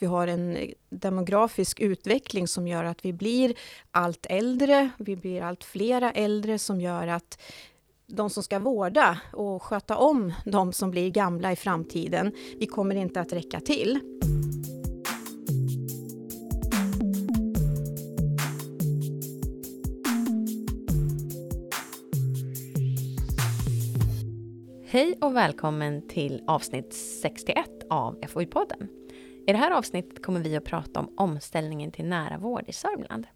att vi har en demografisk utveckling som gör att vi blir allt äldre. Vi blir allt flera äldre som gör att de som ska vårda och sköta om de som blir gamla i framtiden, vi kommer inte att räcka till. Hej och välkommen till avsnitt 61 av FoI-podden. I det här avsnittet kommer vi att prata om omställningen till nära vård i Sörmland.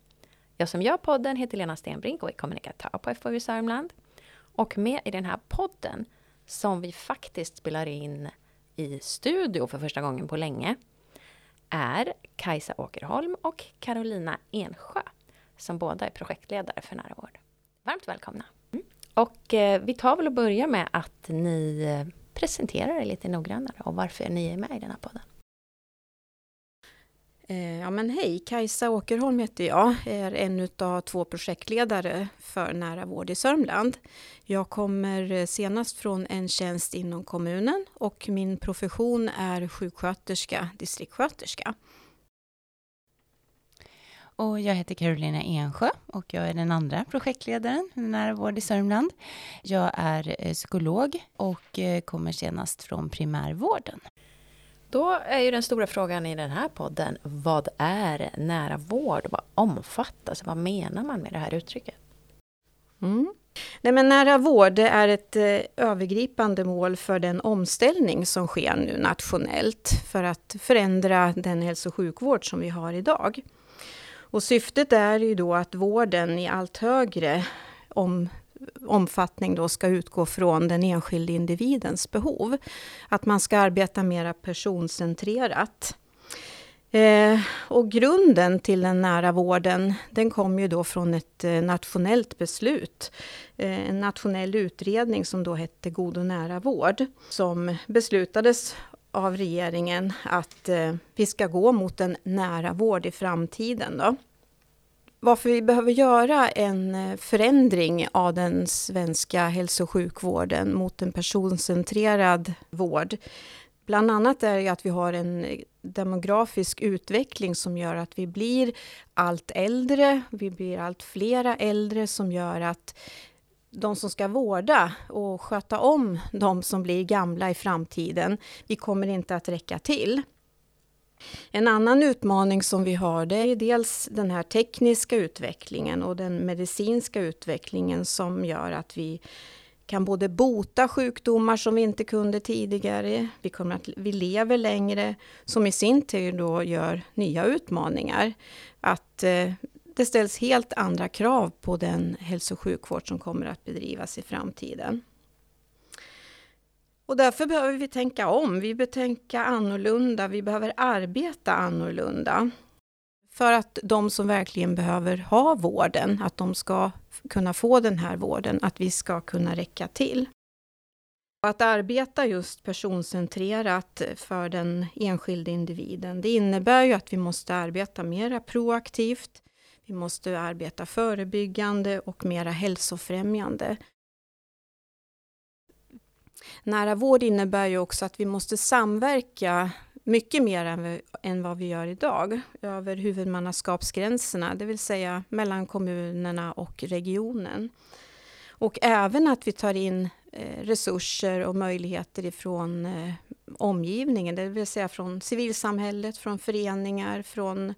Jag som gör podden heter Lena Stenbrink och är kommunikatör på FoI Sörmland. Och med i den här podden, som vi faktiskt spelar in i studio för första gången på länge, är Kajsa Åkerholm och Carolina Ensjö, som båda är projektledare för nära vård. Varmt välkomna! Och eh, vi tar väl och börjar med att ni eh, presenterar er lite noggrannare och varför ni är med i den här podden. Eh, ja men hej, Kajsa Åkerholm heter jag, är en av två projektledare för nära vård i Sörmland. Jag kommer eh, senast från en tjänst inom kommunen och min profession är sjuksköterska, distriktssköterska. Och jag heter Carolina Ensjö och jag är den andra projektledaren för nära vård i Sörmland. Jag är eh, psykolog och kommer senast från primärvården. Då är ju den stora frågan i den här podden, vad är nära vård? Vad omfattas? Vad menar man med det här uttrycket? Mm. Nej, men nära vård är ett eh, övergripande mål för den omställning som sker nu nationellt för att förändra den hälso och sjukvård som vi har idag. Och syftet är ju då att vården i allt högre om, omfattning då ska utgå från den enskilde individens behov. Att man ska arbeta mera personcentrerat. Eh, och grunden till den nära vården, den kom ju då från ett eh, nationellt beslut. Eh, en nationell utredning som då hette God och nära vård, som beslutades av regeringen att eh, vi ska gå mot en nära vård i framtiden. Då. Varför vi behöver göra en eh, förändring av den svenska hälso och sjukvården mot en personcentrerad vård. Bland annat är det att vi har en eh, demografisk utveckling som gör att vi blir allt äldre. Vi blir allt flera äldre som gör att de som ska vårda och sköta om de som blir gamla i framtiden, vi kommer inte att räcka till. En annan utmaning som vi har det är dels den här tekniska utvecklingen och den medicinska utvecklingen som gör att vi kan både bota sjukdomar som vi inte kunde tidigare, vi, kommer att, vi lever längre, som i sin tur då gör nya utmaningar. Att eh, det ställs helt andra krav på den hälso och sjukvård som kommer att bedrivas i framtiden. Och därför behöver vi tänka om, vi behöver tänka annorlunda, vi behöver arbeta annorlunda. För att de som verkligen behöver ha vården, att de ska kunna få den här vården, att vi ska kunna räcka till. Att arbeta just personcentrerat för den enskilde individen, det innebär ju att vi måste arbeta mera proaktivt, vi måste arbeta förebyggande och mera hälsofrämjande. Nära vård innebär ju också att vi måste samverka mycket mer än, än vad vi gör idag över huvudmannaskapsgränserna, det vill säga mellan kommunerna och regionen. Och även att vi tar in eh, resurser och möjligheter ifrån eh, omgivningen, det vill säga från civilsamhället, från föreningar, från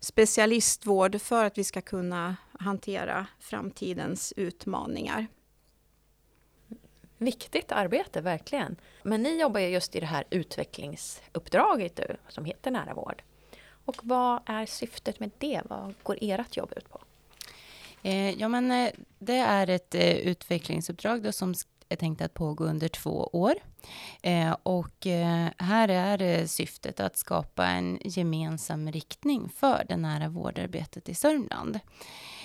specialistvård för att vi ska kunna hantera framtidens utmaningar. Viktigt arbete, verkligen. Men ni jobbar ju just i det här utvecklingsuppdraget du, som heter Nära vård. Och vad är syftet med det? Vad går ert jobb ut på? Eh, ja, men eh, det är ett eh, utvecklingsuppdrag då som är tänkt att pågå under två år. Eh, och eh, här är eh, syftet att skapa en gemensam riktning för det nära vårdarbetet i Sörmland.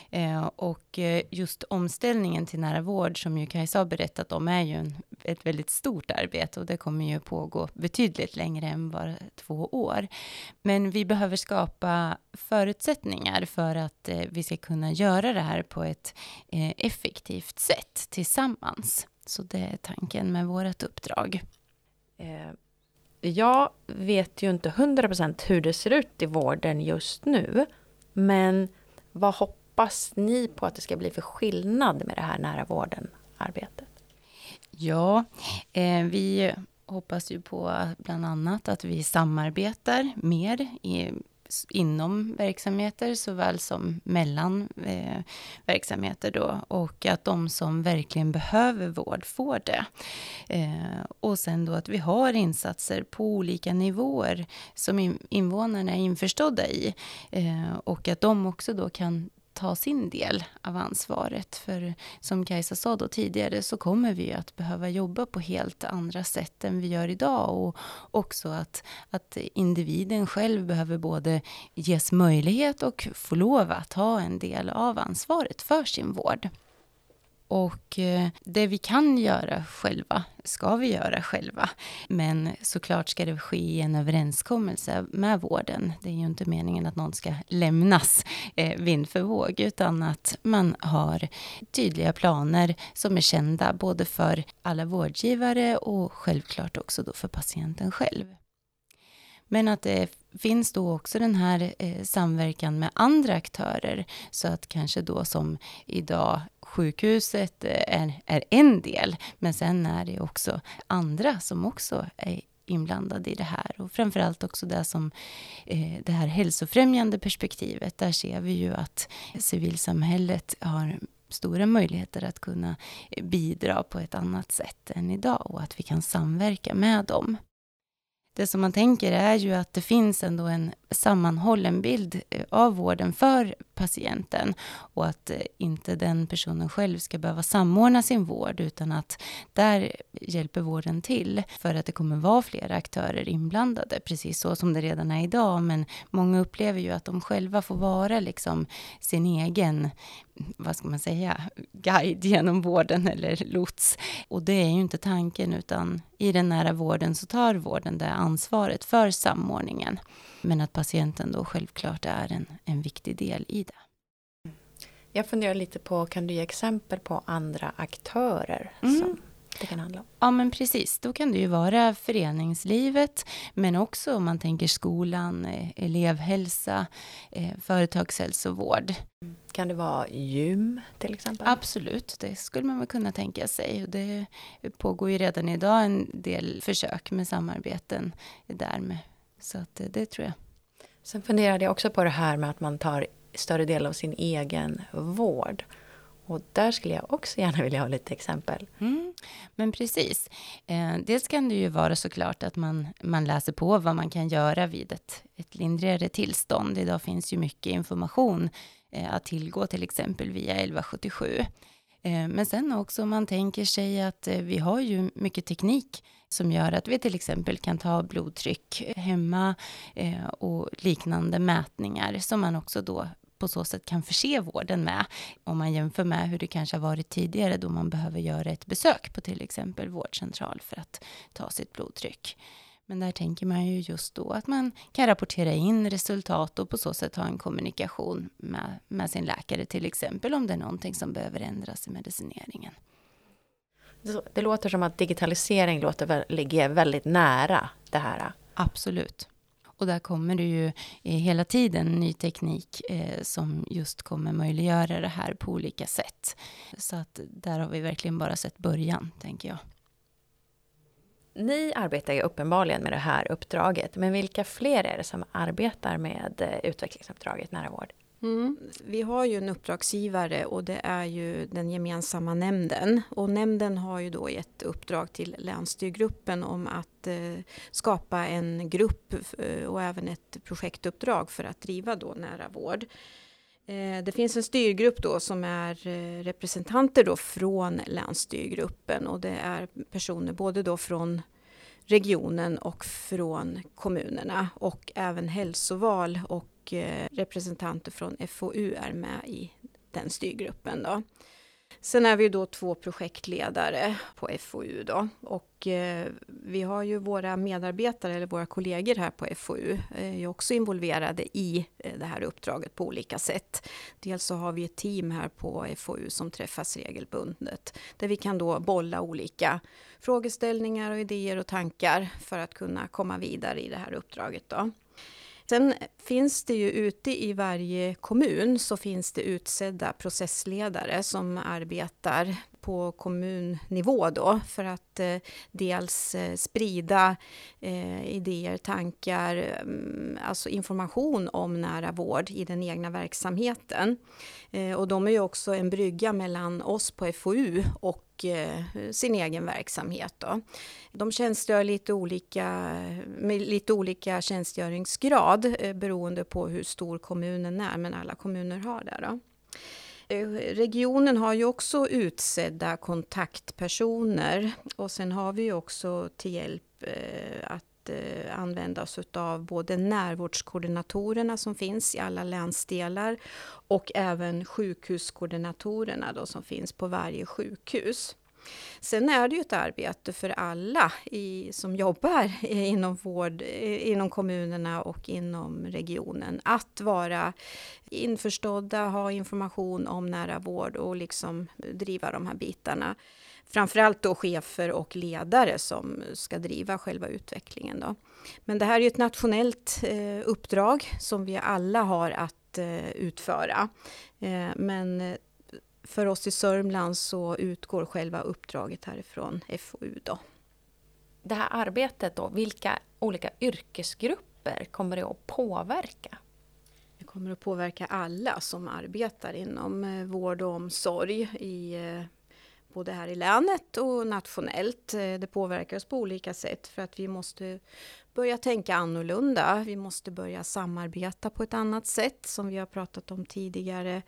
Eh, och eh, just omställningen till nära vård, som ju Kajsa har berättat om, är ju en, ett väldigt stort arbete och det kommer ju pågå betydligt längre än bara två år. Men vi behöver skapa förutsättningar för att eh, vi ska kunna göra det här på ett eh, effektivt sätt tillsammans. Så det är tanken med vårt uppdrag. Eh, jag vet ju inte 100% hur det ser ut i vården just nu. Men vad hoppas hoppas ni på att det ska bli för skillnad med det här nära vården-arbetet? Ja, eh, vi hoppas ju på bland annat att vi samarbetar mer i, inom verksamheter såväl som mellan eh, verksamheter då och att de som verkligen behöver vård får det. Eh, och sen då att vi har insatser på olika nivåer som in, invånarna är införstådda i eh, och att de också då kan ta sin del av ansvaret. För som Kajsa sa då tidigare så kommer vi att behöva jobba på helt andra sätt än vi gör idag. Och också att, att individen själv behöver både ges möjlighet och få lov att ha en del av ansvaret för sin vård. Och eh, det vi kan göra själva ska vi göra själva. Men såklart ska det ske i en överenskommelse med vården. Det är ju inte meningen att någon ska lämnas eh, vind för våg, utan att man har tydliga planer som är kända både för alla vårdgivare och självklart också då för patienten själv. Men att det finns då också den här eh, samverkan med andra aktörer så att kanske då som idag sjukhuset eh, är, är en del, men sen är det också andra som också är inblandade i det här. Och framförallt också det som eh, det här hälsofrämjande perspektivet. Där ser vi ju att civilsamhället har stora möjligheter att kunna eh, bidra på ett annat sätt än idag och att vi kan samverka med dem det som man tänker är ju att det finns ändå en sammanhållen bild eh, av vården för patienten och att eh, inte den personen själv ska behöva samordna sin vård utan att där hjälper vården till för att det kommer vara flera aktörer inblandade, precis så som det redan är idag. Men många upplever ju att de själva får vara liksom sin egen vad ska man säga, guide genom vården eller lots. Och det är ju inte tanken, utan i den nära vården så tar vården det ansvaret för samordningen. Men att patienten då självklart är en, en viktig del i det. Jag funderar lite på, kan du ge exempel på andra aktörer mm. som det kan handla om? Ja, men precis. Då kan det ju vara föreningslivet, men också om man tänker skolan, eh, elevhälsa, eh, företagshälsovård. Kan det vara gym till exempel? Absolut, det skulle man väl kunna tänka sig. Det pågår ju redan idag en del försök med samarbeten där Så att det, det tror jag. Sen funderade jag också på det här med att man tar större del av sin egen vård. Och där skulle jag också gärna vilja ha lite exempel. Mm, men precis. Eh, dels kan det ju vara såklart att man, man läser på vad man kan göra vid ett, ett lindrigare tillstånd. Idag finns ju mycket information eh, att tillgå, till exempel via 1177. Eh, men sen också om man tänker sig att eh, vi har ju mycket teknik som gör att vi till exempel kan ta blodtryck hemma eh, och liknande mätningar som man också då på så sätt kan förse vården med. Om man jämför med hur det kanske har varit tidigare då man behöver göra ett besök på till exempel vårdcentral för att ta sitt blodtryck. Men där tänker man ju just då att man kan rapportera in resultat och på så sätt ha en kommunikation med, med sin läkare till exempel om det är någonting som behöver ändras i medicineringen. Det låter som att digitalisering låter, ligger väldigt nära det här. Absolut. Och där kommer det ju eh, hela tiden ny teknik eh, som just kommer möjliggöra det här på olika sätt. Så att där har vi verkligen bara sett början, tänker jag. Ni arbetar ju uppenbarligen med det här uppdraget, men vilka fler är det som arbetar med eh, utvecklingsuppdraget nära vård? Mm. Vi har ju en uppdragsgivare och det är ju den gemensamma nämnden. Och nämnden har ju då gett uppdrag till länsstyrgruppen om att eh, skapa en grupp eh, och även ett projektuppdrag för att driva då nära vård. Eh, det finns en styrgrupp då som är eh, representanter då från länsstyrgruppen och det är personer både då från regionen och från kommunerna och även hälsoval och och eh, representanter från FoU är med i den styrgruppen. Då. Sen är vi då två projektledare på FoU då och eh, vi har ju våra medarbetare eller våra kollegor här på FoU eh, är också involverade i eh, det här uppdraget på olika sätt. Dels så har vi ett team här på FoU som träffas regelbundet där vi kan då bolla olika frågeställningar och idéer och tankar för att kunna komma vidare i det här uppdraget då. Sen finns det ju ute i varje kommun så finns det utsedda processledare som arbetar på kommunnivå då för att eh, dels eh, sprida eh, idéer, tankar, mm, alltså information om nära vård i den egna verksamheten. Eh, och de är ju också en brygga mellan oss på FoU och eh, sin egen verksamhet. Då. De tjänstgör lite olika, med lite olika tjänstgöringsgrad eh, beroende på hur stor kommunen är, men alla kommuner har det. Då. Eh, regionen har ju också utsedda kontaktpersoner och sen har vi också till hjälp eh, att eh, använda oss av både närvårdskoordinatorerna som finns i alla länsdelar och även sjukhuskoordinatorerna då som finns på varje sjukhus. Sen är det ju ett arbete för alla i, som jobbar inom vård, eh, inom kommunerna och inom regionen att vara införstådda, ha information om nära vård och liksom driva de här bitarna framförallt då chefer och ledare som ska driva själva utvecklingen. Då. Men det här är ju ett nationellt eh, uppdrag som vi alla har att eh, utföra. Men för oss i Sörmland så utgår själva uppdraget härifrån FoU. Då. Det här arbetet då, vilka olika yrkesgrupper kommer det att påverka? Det kommer att påverka alla som arbetar inom eh, vård och omsorg i eh, både här i länet och nationellt. Eh, det påverkar oss på olika sätt för att vi måste börja tänka annorlunda. Vi måste börja samarbeta på ett annat sätt som vi har pratat om tidigare.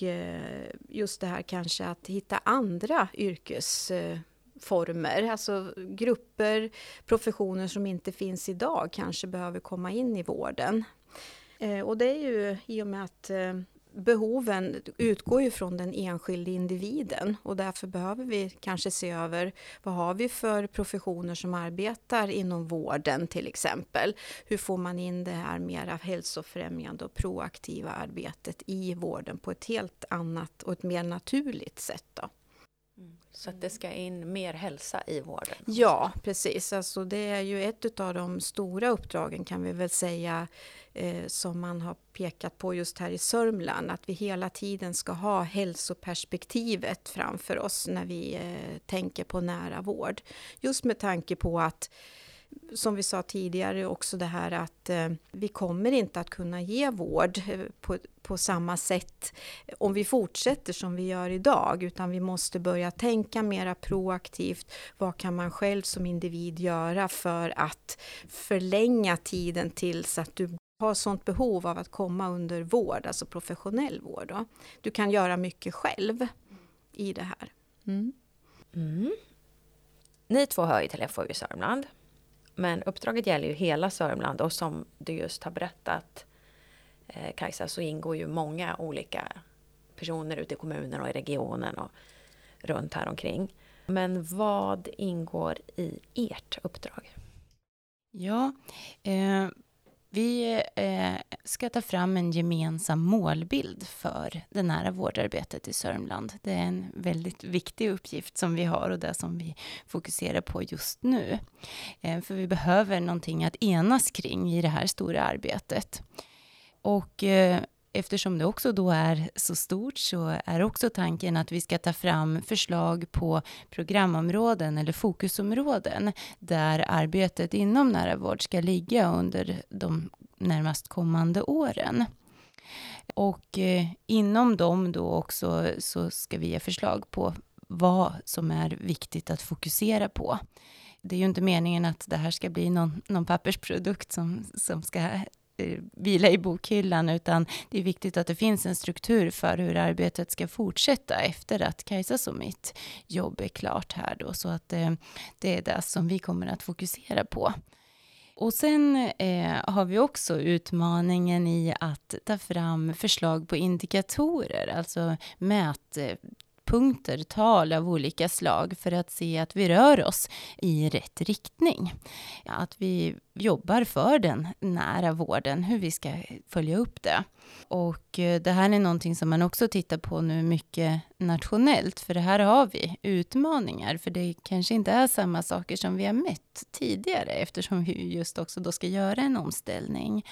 Och eh, just det här kanske att hitta andra yrkesformer, alltså grupper, professioner som inte finns idag kanske behöver komma in i vården. Eh, och det är ju i och med att eh, behoven utgår ju från den enskilde individen och därför behöver vi kanske se över vad har vi för professioner som arbetar inom vården till exempel. Hur får man in det här mera hälsofrämjande och proaktiva arbetet i vården på ett helt annat och ett mer naturligt sätt. Då. Så att det ska in mer hälsa i vården? Ja, precis. Alltså det är ju ett av de stora uppdragen kan vi väl säga eh, som man har pekat på just här i Sörmland. Att vi hela tiden ska ha hälsoperspektivet framför oss när vi eh, tänker på nära vård. Just med tanke på att som vi sa tidigare också det här att eh, vi kommer inte att kunna ge vård eh, på, på samma sätt om vi fortsätter som vi gör idag, utan vi måste börja tänka mera proaktivt. Vad kan man själv som individ göra för att förlänga tiden tills att du har sånt behov av att komma under vård, alltså professionell vård. Då. Du kan göra mycket själv i det här. Mm. Mm. Ni två hör ju till FoU Sörmland. Men uppdraget gäller ju hela Sörmland och som du just har berättat eh, Kajsa så ingår ju många olika personer ute i kommunen och i regionen och runt här omkring. Men vad ingår i ert uppdrag? Ja, eh, vi eh, ska ta fram en gemensam målbild för det nära vårdarbetet i Sörmland. Det är en väldigt viktig uppgift som vi har och det som vi fokuserar på just nu. Eh, för vi behöver någonting att enas kring i det här stora arbetet. Och eh, eftersom det också då är så stort så är också tanken att vi ska ta fram förslag på programområden eller fokusområden där arbetet inom nära vård ska ligga under de närmast kommande åren. Och eh, inom dem då också så ska vi ge förslag på vad som är viktigt att fokusera på. Det är ju inte meningen att det här ska bli någon, någon pappersprodukt som, som ska Eh, vila i bokhyllan, utan det är viktigt att det finns en struktur för hur arbetet ska fortsätta efter att Kajsas och mitt jobb är klart här då, så att det, det är det som vi kommer att fokusera på. Och sen eh, har vi också utmaningen i att ta fram förslag på indikatorer, alltså mät eh, punkter, tal av olika slag för att se att vi rör oss i rätt riktning. Att vi jobbar för den nära vården, hur vi ska följa upp det. Och eh, det här är någonting som man också tittar på nu mycket nationellt, för det här har vi utmaningar, för det kanske inte är samma saker som vi har mätt tidigare, eftersom vi just också då ska göra en omställning.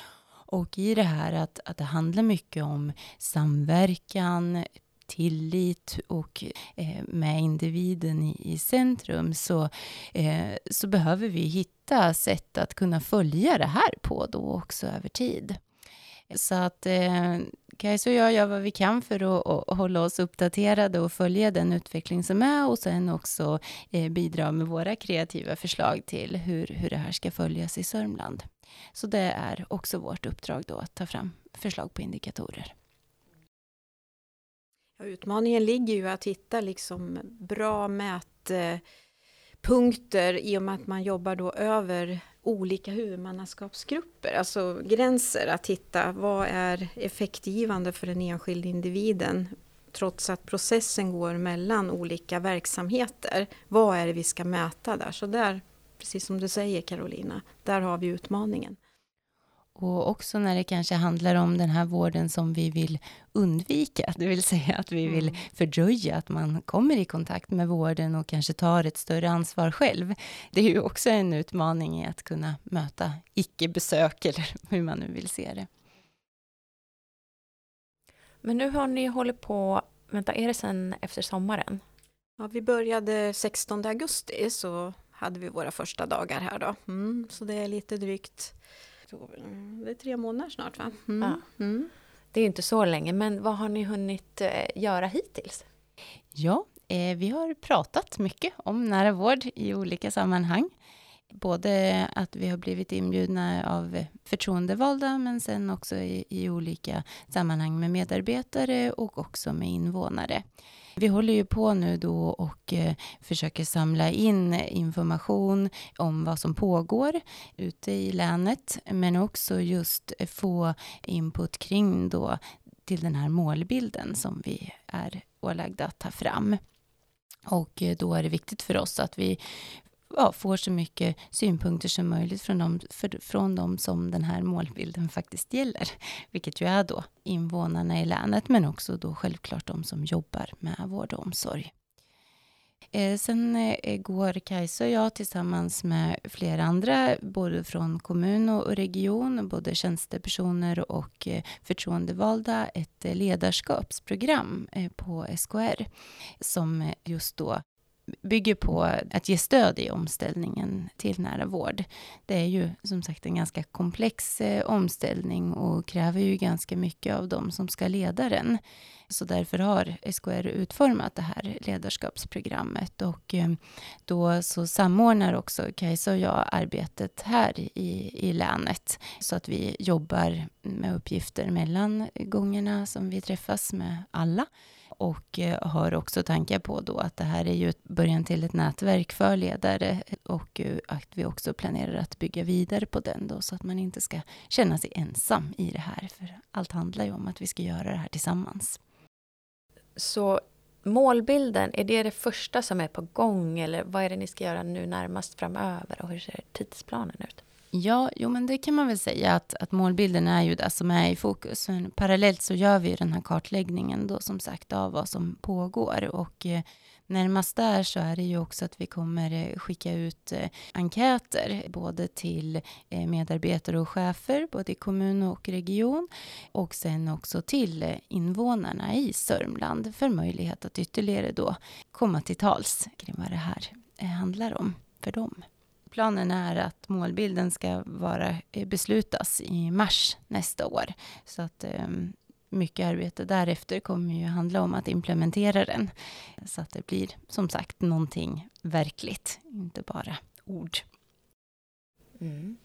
Och i det här att, att det handlar mycket om samverkan, tillit och eh, med individen i, i centrum så, eh, så behöver vi hitta sätt att kunna följa det här på då också över tid. Så att eh, Kajsa och jag gör vad vi kan för att, att, hålla oss uppdaterade och följa den utveckling som är och sen också eh, bidra med våra kreativa förslag till hur, hur det här ska följas i Sörmland. Så det är också vårt uppdrag då att ta fram förslag på indikatorer. Ja, utmaningen ligger ju att hitta liksom bra mätpunkter i och med att man jobbar då över olika huvudmannaskapsgrupper, alltså gränser, att hitta vad är effektgivande för den enskilde individen trots att processen går mellan olika verksamheter. Vad är det vi ska mäta där? Så där, precis som du säger Carolina, där har vi utmaningen. Och också när det kanske handlar om den här vården som vi vill undvika, det vill säga att vi vill mm. fördröja att man kommer i kontakt med vården och kanske tar ett större ansvar själv. Det är ju också en utmaning i att kunna möta icke-besök eller hur man nu vill se det. Men nu har ni hållit på, vänta, är det sen efter sommaren? Ja, vi började 16 augusti så hade vi våra första dagar här då. Mm, så det är lite drygt det är tre månader snart va? Mm. Ja. Mm. Det är inte så länge, men vad har ni hunnit eh, göra hittills? Ja, eh, vi har pratat mycket om nära vård i olika sammanhang. Både att vi har blivit inbjudna av förtroendevalda, men sen också i, i olika sammanhang med medarbetare och också med invånare. Vi håller ju på nu då och eh, försöker samla in information om vad som pågår ute i länet, men också just få input kring då till den här målbilden som vi är ålagda att ta fram. Och eh, då är det viktigt för oss att vi ja, får så mycket synpunkter som möjligt från dem, för, från dem som den här målbilden faktiskt gäller. Vilket ju är då invånarna i länet, men också då självklart de som jobbar med vård och omsorg. Eh, sen eh, går Kajsa och jag tillsammans med flera andra, både från kommun och region, både tjänstepersoner och eh, förtroendevalda, ett eh, ledarskapsprogram eh, på SKR som eh, just då bygger på att ge stöd i omställningen till nära vård. Det är ju som sagt en ganska komplex eh, omställning och kräver ju ganska mycket av dem som ska leda den. Så därför har SKR utformat det här ledarskapsprogrammet och eh, då så samordnar också Kajsa och jag arbetet här i, i länet så att vi jobbar med uppgifter mellan gångerna som vi träffas med alla och eh, har också tankar på då att det här är ju början till ett nätverk för ledare och eh, att vi också planerar att bygga vidare på den då så att man inte ska känna sig ensam i det här. För allt handlar ju om att vi ska göra det här tillsammans. Så målbilden, är det det första som är på gång eller vad är det ni ska göra nu närmast framöver och hur ser tidsplanen ut? Ja, jo, men det kan man väl säga att, att målbilden är ju det som är i fokus. Men parallellt så gör vi den här kartläggningen då som sagt av vad som pågår och eh, närmast där så är det ju också att vi kommer eh, skicka ut eh, enkäter både till eh, medarbetare och chefer, både i kommun och region och sen också till eh, invånarna i Sörmland för möjlighet att ytterligare då komma till tals kring vad det här eh, handlar om för dem. Planen är att målbilden ska vara, eh, beslutas i mars nästa år. Så att um, mycket arbete därefter kommer ju handla om att implementera den. Så att det blir som sagt någonting verkligt, inte bara ord. Mm.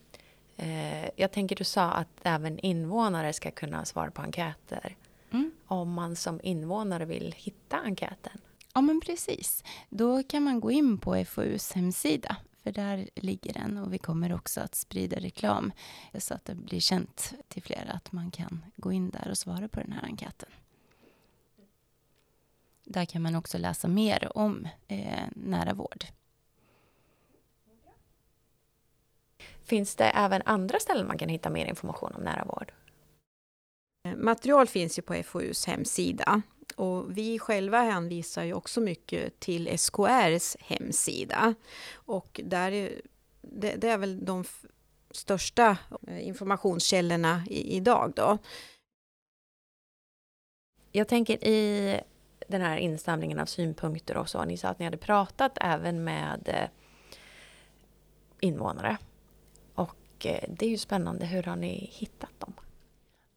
Eh, jag tänker du sa att även invånare ska kunna svara på enkäter. Mm. Om man som invånare vill hitta enkäten. Ja, men precis. Då kan man gå in på FoUs hemsida för där ligger den. Och vi kommer också att sprida reklam så att det blir känt till flera att man kan gå in där och svara på den här enkäten. Där kan man också läsa mer om eh, nära vård. Finns det även andra ställen man kan hitta mer information om nära vård? Material finns ju på FoUs hemsida och vi själva hänvisar ju också mycket till SKRs hemsida. Och där är, det, det är väl de största eh, informationskällorna i, idag då. Jag tänker i den här insamlingen av synpunkter och så, ni sa att ni hade pratat även med eh, invånare. Och eh, det är ju spännande, hur har ni hittat dem?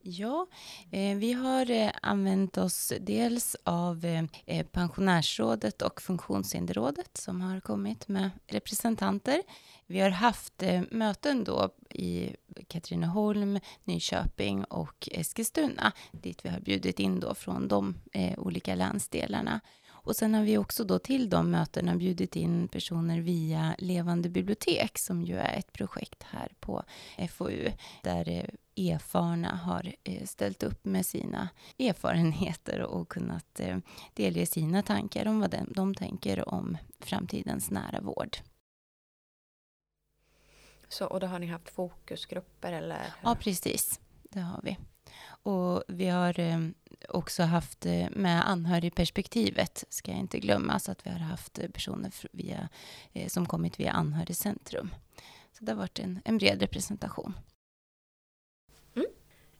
Ja, eh, vi har eh, använt oss dels av eh, Pensionärsrådet och Funktionshinderrådet som har kommit med representanter. Vi har haft möten då i Katrineholm, Nyköping och Eskilstuna dit vi har bjudit in då från de olika länsdelarna. Och sen har vi också då till de mötena bjudit in personer via Levande bibliotek som ju är ett projekt här på FoU där erfarna har eh, ställt upp med sina erfarenheter och kunnat eh, delge sina tankar om vad de tänker om framtidens nära vård. Så, och då har ni haft fokusgrupper eller? Ja, precis. Det har vi. Och vi har eh, också haft eh, med anhörigperspektivet, ska jag inte glömma, så att vi har haft personer via, eh, som kommit via Anhörigcentrum. Så det har varit en, en bred representation. Mm.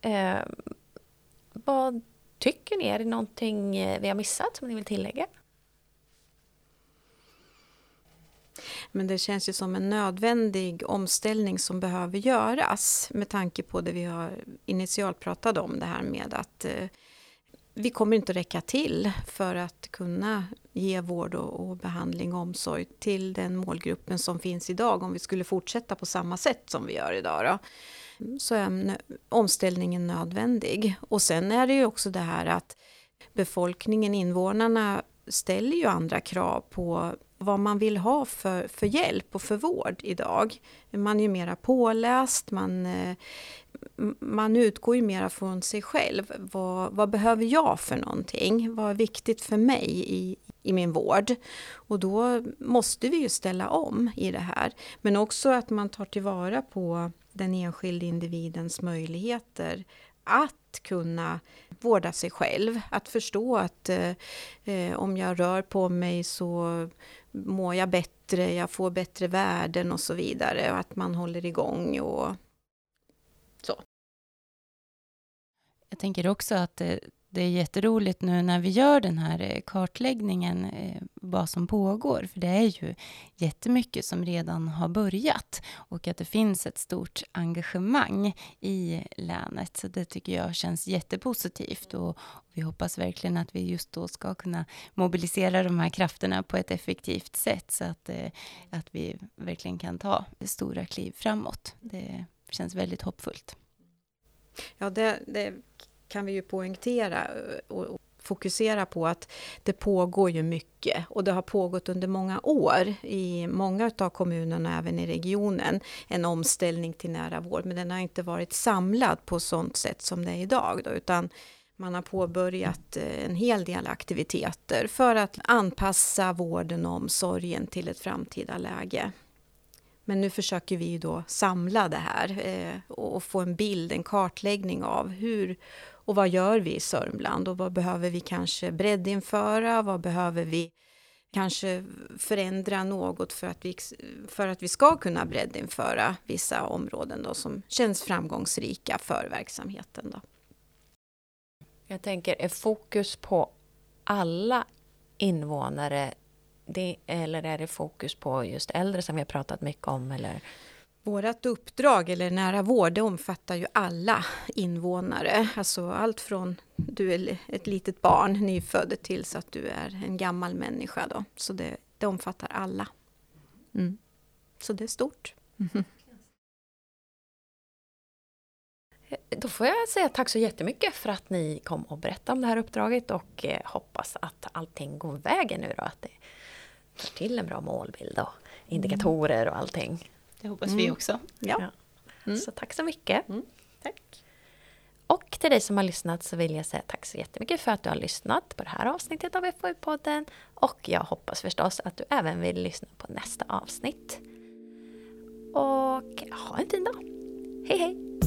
Eh, vad tycker ni? Är det någonting eh, vi har missat som ni vill tillägga? Men det känns ju som en nödvändig omställning som behöver göras med tanke på det vi har initialt pratat om, det här med att eh, vi kommer inte att räcka till för att kunna ge vård och, och, behandling och omsorg till den målgruppen som finns idag om vi skulle fortsätta på samma sätt som vi gör idag. Då så är omställningen nödvändig. Och sen är det ju också det här att befolkningen, invånarna, ställer ju andra krav på vad man vill ha för, för hjälp och för vård idag. Man är ju mera påläst, man, eh, man utgår ju mera från sig själv. Vad, vad behöver jag för någonting? Vad är viktigt för mig i, i min vård? Och då måste vi ju ställa om i det här. Men också att man tar tillvara på den enskilde individens möjligheter att kunna vårda sig själv. Att förstå att eh, eh om jag rör på mig så mår jag bättre, jag får bättre värden och så vidare. Och att man håller igång och så. Jag tänker också att det, det är jätteroligt nu när vi gör den här eh, kartläggningen, eh, vad som pågår, för det är ju jättemycket som redan har börjat och att det finns ett stort engagemang i länet. Så det tycker jag känns jättepositivt och vi hoppas verkligen att vi just då ska kunna mobilisera de här krafterna på ett effektivt sätt så att, eh, att vi verkligen kan ta stora kliv framåt. Det känns väldigt hoppfullt. Ja, det, det kan vi ju poängtera eh, och fokusera på att det pågår ju mycket och det har pågått under många år i många av kommunerna, även i regionen, en omställning till nära vård. Men den har inte varit samlad på sånt sätt som det är idag, då, utan man har påbörjat eh, en hel del aktiviteter för att anpassa vården och omsorgen till ett framtida läge. Men nu försöker vi då samla det här eh, och få en bild, en kartläggning av hur och vad gör vi i Sörmland och vad behöver vi kanske breddinföra, vad behöver vi kanske förändra något för att vi, för att vi ska kunna breddinföra vissa områden då som känns framgångsrika för verksamheten. Då. Jag tänker, är fokus på alla invånare det, eller är det fokus på just äldre som vi har pratat mycket om? Eller? Vårt uppdrag, eller nära vård, det omfattar ju alla invånare. Alltså allt från du är ett litet barn, nyfödd, tills att du är en gammal människa. Då. Så det, det omfattar alla. Mm. Så det är stort. Då får jag säga tack så jättemycket för att ni kom och berättade om det här uppdraget och eh, hoppas att allting går vägen nu då. Att det tar till en bra målbild och indikatorer och allting. Det hoppas vi också. Ja. Ja. Mm. Så tack så mycket. Tack. Och till dig som har lyssnat så vill jag säga tack så jättemycket för att du har lyssnat på det här avsnittet av FoU-podden. Och jag hoppas förstås att du även vill lyssna på nästa avsnitt. Och ha en fin dag. Hej hej!